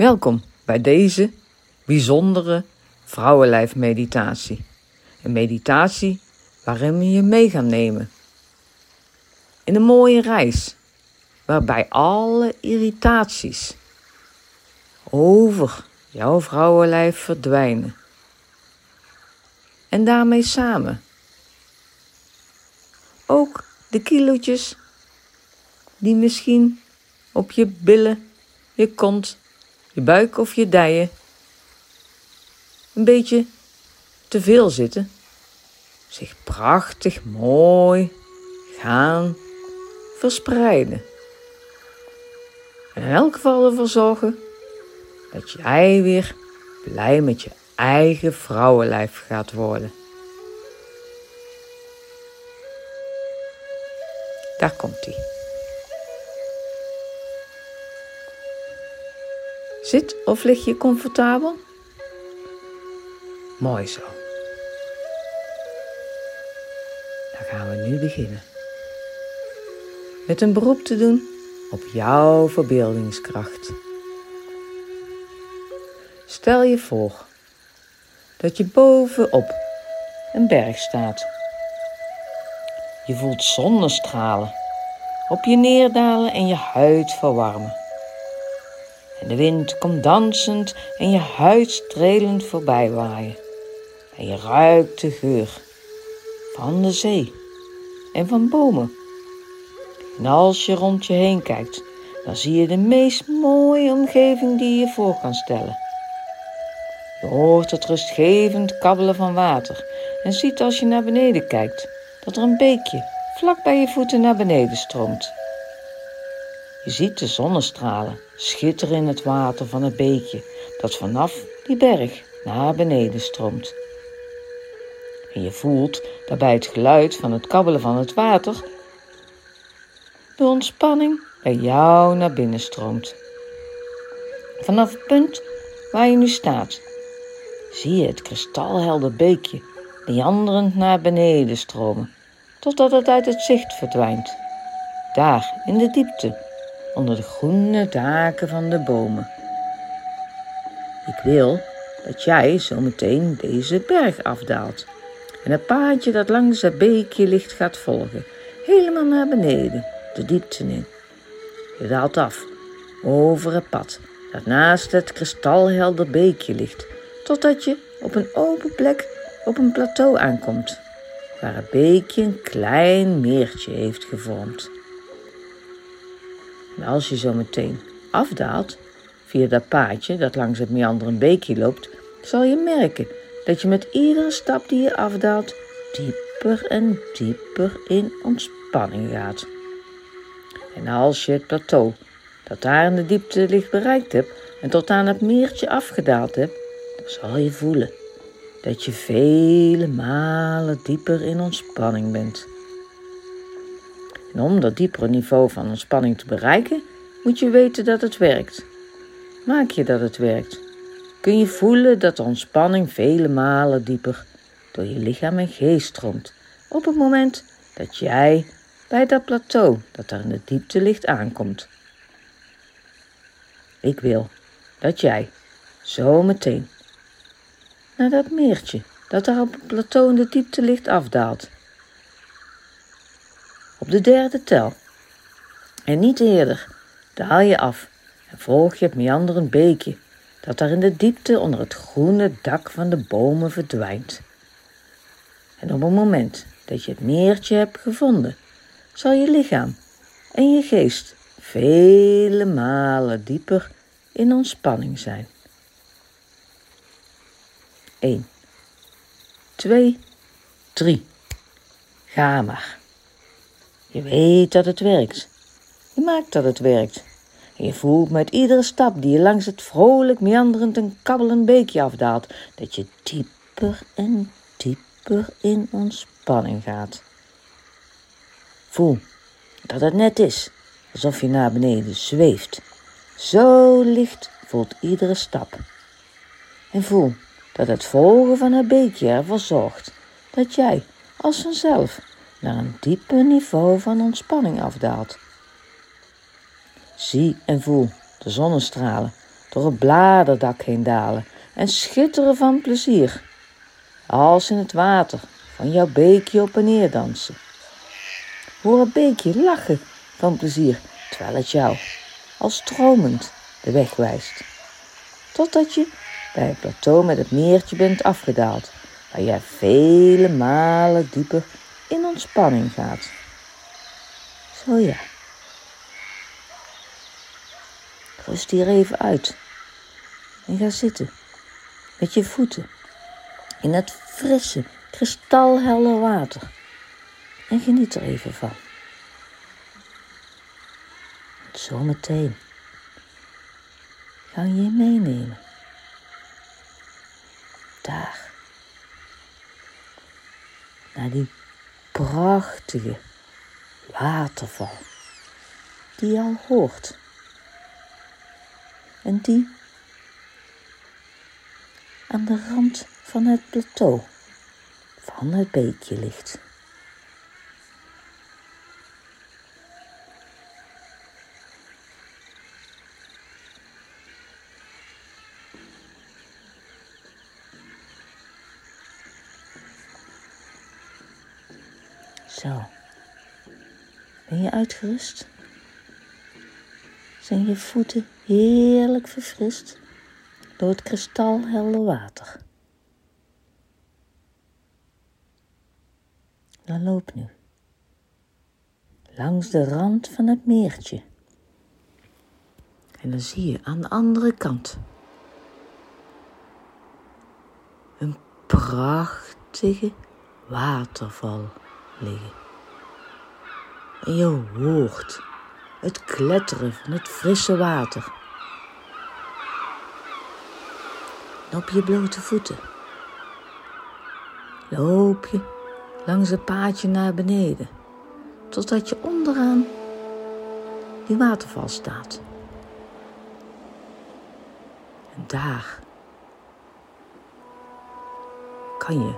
Welkom bij deze bijzondere vrouwenlijfmeditatie. Een meditatie waarin we je mee gaan nemen. In een mooie reis waarbij alle irritaties over jouw vrouwenlijf verdwijnen. En daarmee samen ook de kilootjes die misschien op je billen, je kont, je buik of je dijen een beetje te veel zitten, zich prachtig mooi gaan verspreiden. En in elk geval ervoor zorgen dat jij weer blij met je eigen vrouwenlijf gaat worden. Daar komt hij. Zit of lig je comfortabel? Mooi zo. Dan gaan we nu beginnen. Met een beroep te doen op jouw verbeeldingskracht. Stel je voor dat je bovenop een berg staat. Je voelt zonnestralen op je neerdalen en je huid verwarmen. En de wind komt dansend en je huid strelend voorbij waaien. En je ruikt de geur van de zee en van bomen. En als je rond je heen kijkt, dan zie je de meest mooie omgeving die je voor kan stellen. Je hoort het rustgevend kabbelen van water en ziet als je naar beneden kijkt dat er een beekje vlak bij je voeten naar beneden stroomt. Je ziet de zonnestralen schitteren in het water van het beekje dat vanaf die berg naar beneden stroomt. En je voelt daarbij het geluid van het kabbelen van het water de ontspanning bij jou naar binnen stroomt. Vanaf het punt waar je nu staat, zie je het kristalhelder beekje meanderend naar beneden stromen, totdat het uit het zicht verdwijnt. Daar in de diepte, onder de groene daken van de bomen. Ik wil dat jij zometeen deze berg afdaalt en het paadje dat langs het beekje ligt gaat volgen, helemaal naar beneden, de diepte in. Je daalt af over het pad dat naast het kristalhelder beekje ligt, totdat je op een open plek op een plateau aankomt, waar het beekje een klein meertje heeft gevormd. En als je zo meteen afdaalt via dat paadje dat langs het meanderend beekje loopt, zal je merken dat je met iedere stap die je afdaalt dieper en dieper in ontspanning gaat. En als je het plateau dat daar in de diepte ligt bereikt hebt en tot aan het meertje afgedaald hebt, dan zal je voelen dat je vele malen dieper in ontspanning bent. En om dat diepere niveau van ontspanning te bereiken, moet je weten dat het werkt. Maak je dat het werkt, kun je voelen dat de ontspanning vele malen dieper door je lichaam en geest stroomt op het moment dat jij bij dat plateau dat daar in de diepte ligt aankomt. Ik wil dat jij zo meteen naar dat meertje dat daar op het plateau in de diepte ligt afdaalt. Op de derde tel. En niet eerder daal je af en volg je het meanderend beekje dat daar in de diepte onder het groene dak van de bomen verdwijnt. En op het moment dat je het meertje hebt gevonden, zal je lichaam en je geest vele malen dieper in ontspanning zijn. 1, 2, 3. Ga maar. Je weet dat het werkt. Je maakt dat het werkt. En je voelt met iedere stap die je langs het vrolijk meanderend en kabbelend beekje afdaalt, dat je dieper en dieper in ontspanning gaat. Voel dat het net is alsof je naar beneden zweeft. Zo licht voelt iedere stap. En voel dat het volgen van het beekje ervoor zorgt dat jij als vanzelf naar een dieper niveau van ontspanning afdaalt. Zie en voel de zonnestralen door het bladerdak heen dalen en schitteren van plezier. Als in het water van jouw beekje op en neer dansen. Hoor het beekje lachen van plezier terwijl het jou als stromend de weg wijst. Totdat je bij het plateau met het meertje bent afgedaald, waar je vele malen dieper in ontspanning gaat. Zo ja. Rust hier even uit en ga zitten met je voeten in het frisse, kristalhelder water en geniet er even van. Zometeen ga je meenemen. Daar. Naar die prachtige waterval die je al hoort. En die aan de rand van het plateau van het beekje ligt. Uitgerust? Zijn je voeten heerlijk verfrist door het kristalhelder water? Dan loop nu langs de rand van het meertje. En dan zie je aan de andere kant een prachtige waterval liggen. En je hoort het kletteren van het frisse water. En op je blote voeten loop je langs het paadje naar beneden, totdat je onderaan die waterval staat. En daar kan je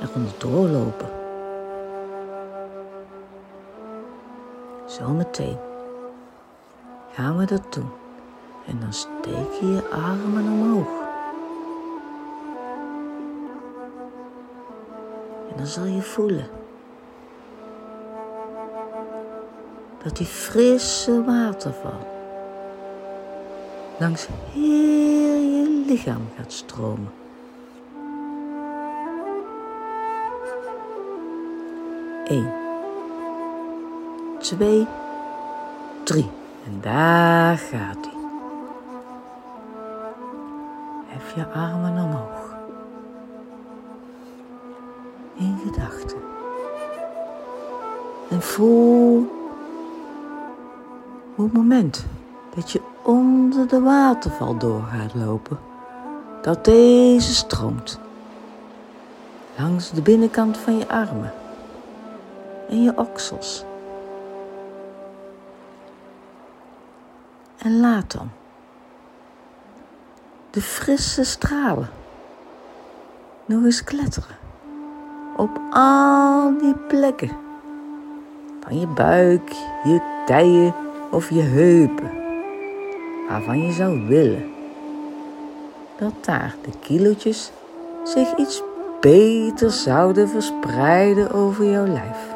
er onderdoor lopen. Zometeen gaan we dat doen. En dan steek je je armen omhoog. En dan zal je voelen dat die frisse waterval langs heel je lichaam gaat stromen. Eén twee, drie. En daar gaat hij. Hef je armen omhoog. In gedachten. En voel hoe het moment dat je onder de waterval door gaat lopen, dat deze stroomt langs de binnenkant van je armen en je oksels En laat dan. De frisse stralen. Nog eens kletteren. Op al die plekken. Van je buik, je dijen of je heupen, waarvan je zou willen dat daar de kilootjes zich iets beter zouden verspreiden over jouw lijf.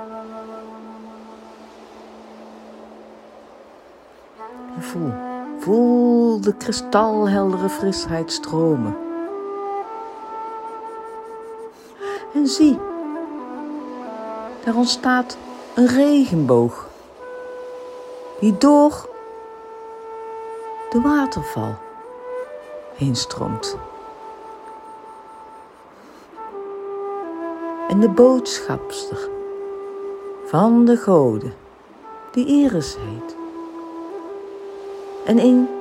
De kristalheldere frisheid stromen. En zie, daar ontstaat een regenboog die door de waterval heen stroomt. En de boodschapster van de goden, die Iris heet, en in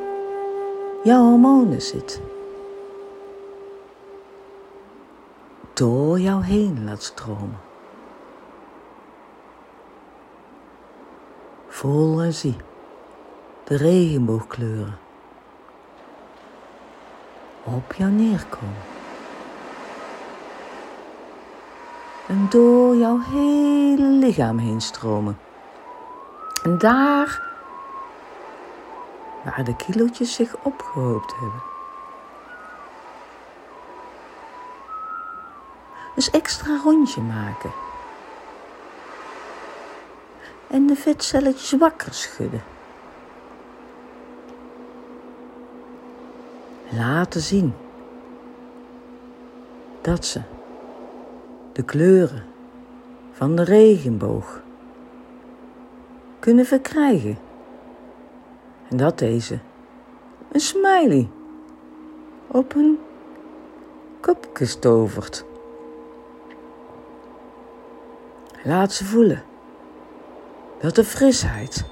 jouw hormonen zit. Door jou heen laat stromen. Voel en zie de regenboogkleuren op jou neerkomen. En door jouw hele lichaam heen stromen. En daar waar de kilootjes zich opgehoopt hebben. Eens extra rondje maken. En de vetcelletjes wakker schudden. Laten zien dat ze de kleuren van de regenboog kunnen verkrijgen. En dat deze een smiley op een kopje stovert. Laat ze voelen dat de frisheid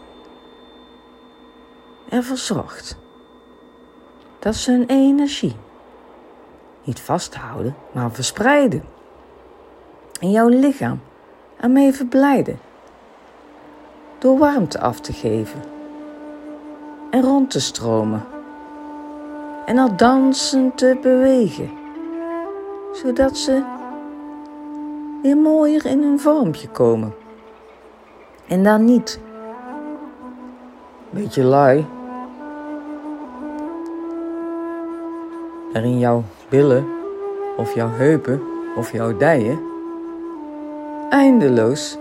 ervoor zorgt dat ze hun energie niet vasthouden, maar verspreiden. In jouw lichaam ermee verblijden. Door warmte af te geven en rond te stromen. En al dansend te bewegen, zodat ze weer mooier in hun vormpje komen. En dan niet. Beetje lui. Er in jouw billen of jouw heupen of jouw dijen eindeloos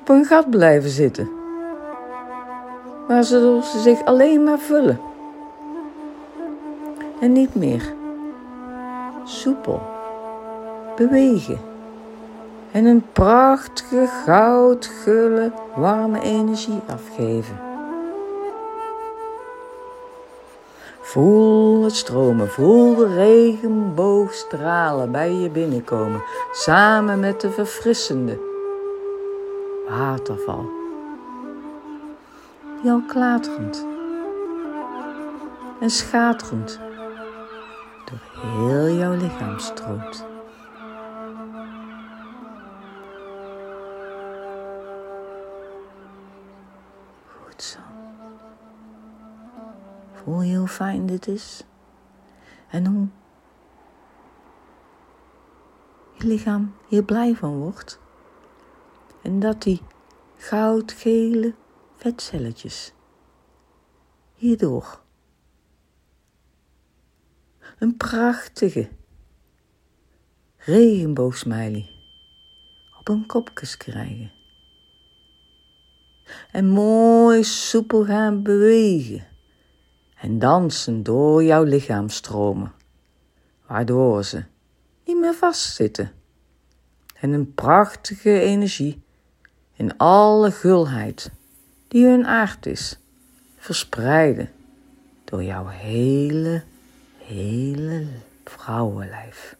op een gat blijven zitten. Waar ze zich alleen maar vullen. En niet meer soepel bewegen en een prachtige goudgulle warme energie afgeven. Voel het stromen, voel de regenboogstralen bij je binnenkomen, samen met de verfrissende waterval. Al klaterend en schaterend door heel jouw lichaam stroomt. Voel je hoe fijn dit is? En hoe je lichaam hier blij van wordt. En dat die goudgele vetcelletjes. Hierdoor een prachtige regenboogsmiley op hun kopjes krijgen. En mooi soepel gaan bewegen. En dansen door jouw lichaam stromen, waardoor ze niet meer vastzitten. En een prachtige energie in alle gulheid die hun aard is, verspreiden door jouw hele, hele vrouwenlijf.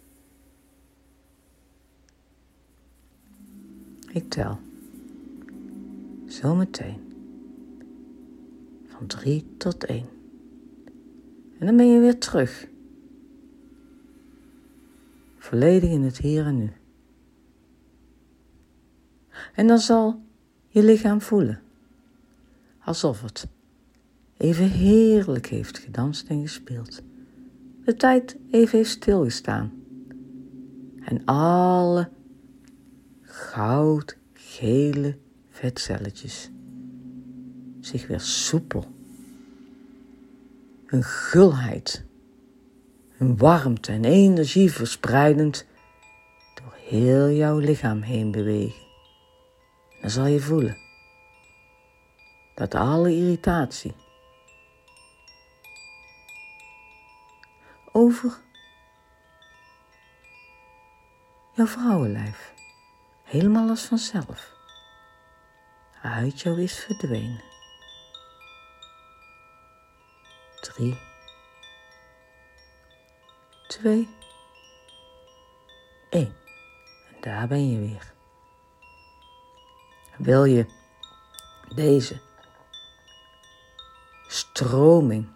Ik tel. Zometeen. Van drie tot één. En dan ben je weer terug. Volledig in het hier en nu. En dan zal je lichaam voelen. Alsof het even heerlijk heeft gedanst en gespeeld. De tijd even heeft stilgestaan. En alle goudgele vetcelletjes zich weer soepel een gulheid, een warmte en energie verspreidend door heel jouw lichaam heen bewegen. Dan zal je voelen dat alle irritatie over jouw vrouwenlijf helemaal als vanzelf uit jou is verdwenen. drie, twee, één. Daar ben je weer. Wil je deze stroming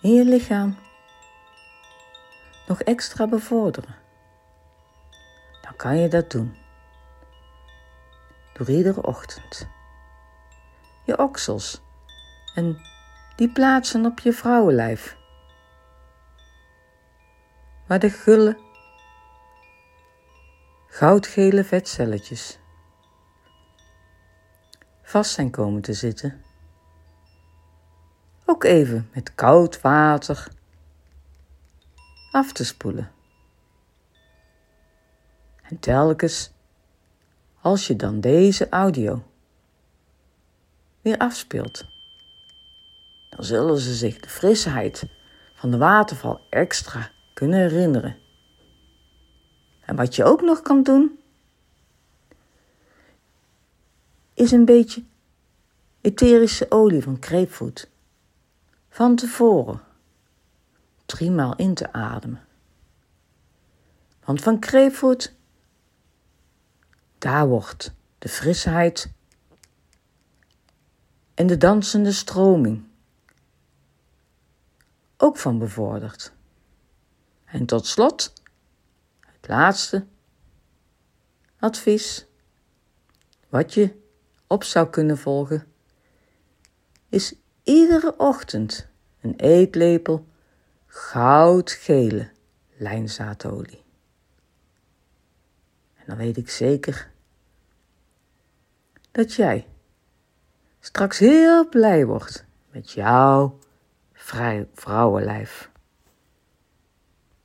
in je lichaam nog extra bevorderen? Dan kan je dat doen door iedere ochtend je oksels en die plaatsen op je vrouwenlijf. Waar de gulle, goudgele vetcelletjes vast zijn komen te zitten. Ook even met koud water af te spoelen. En telkens als je dan deze audio weer afspeelt, dan zullen ze zich de frisheid van de waterval extra kunnen herinneren. En wat je ook nog kan doen, is een beetje etherische olie van kreepvoet van tevoren driemaal in te ademen. Want van kreepvoet, daar wordt de frisheid en de dansende stroming ook van bevorderd. En tot slot, het laatste advies wat je op zou kunnen volgen, is iedere ochtend een eetlepel goudgele lijnzaadolie. En dan weet ik zeker dat jij straks heel blij wordt met jouw vrouwenlijf.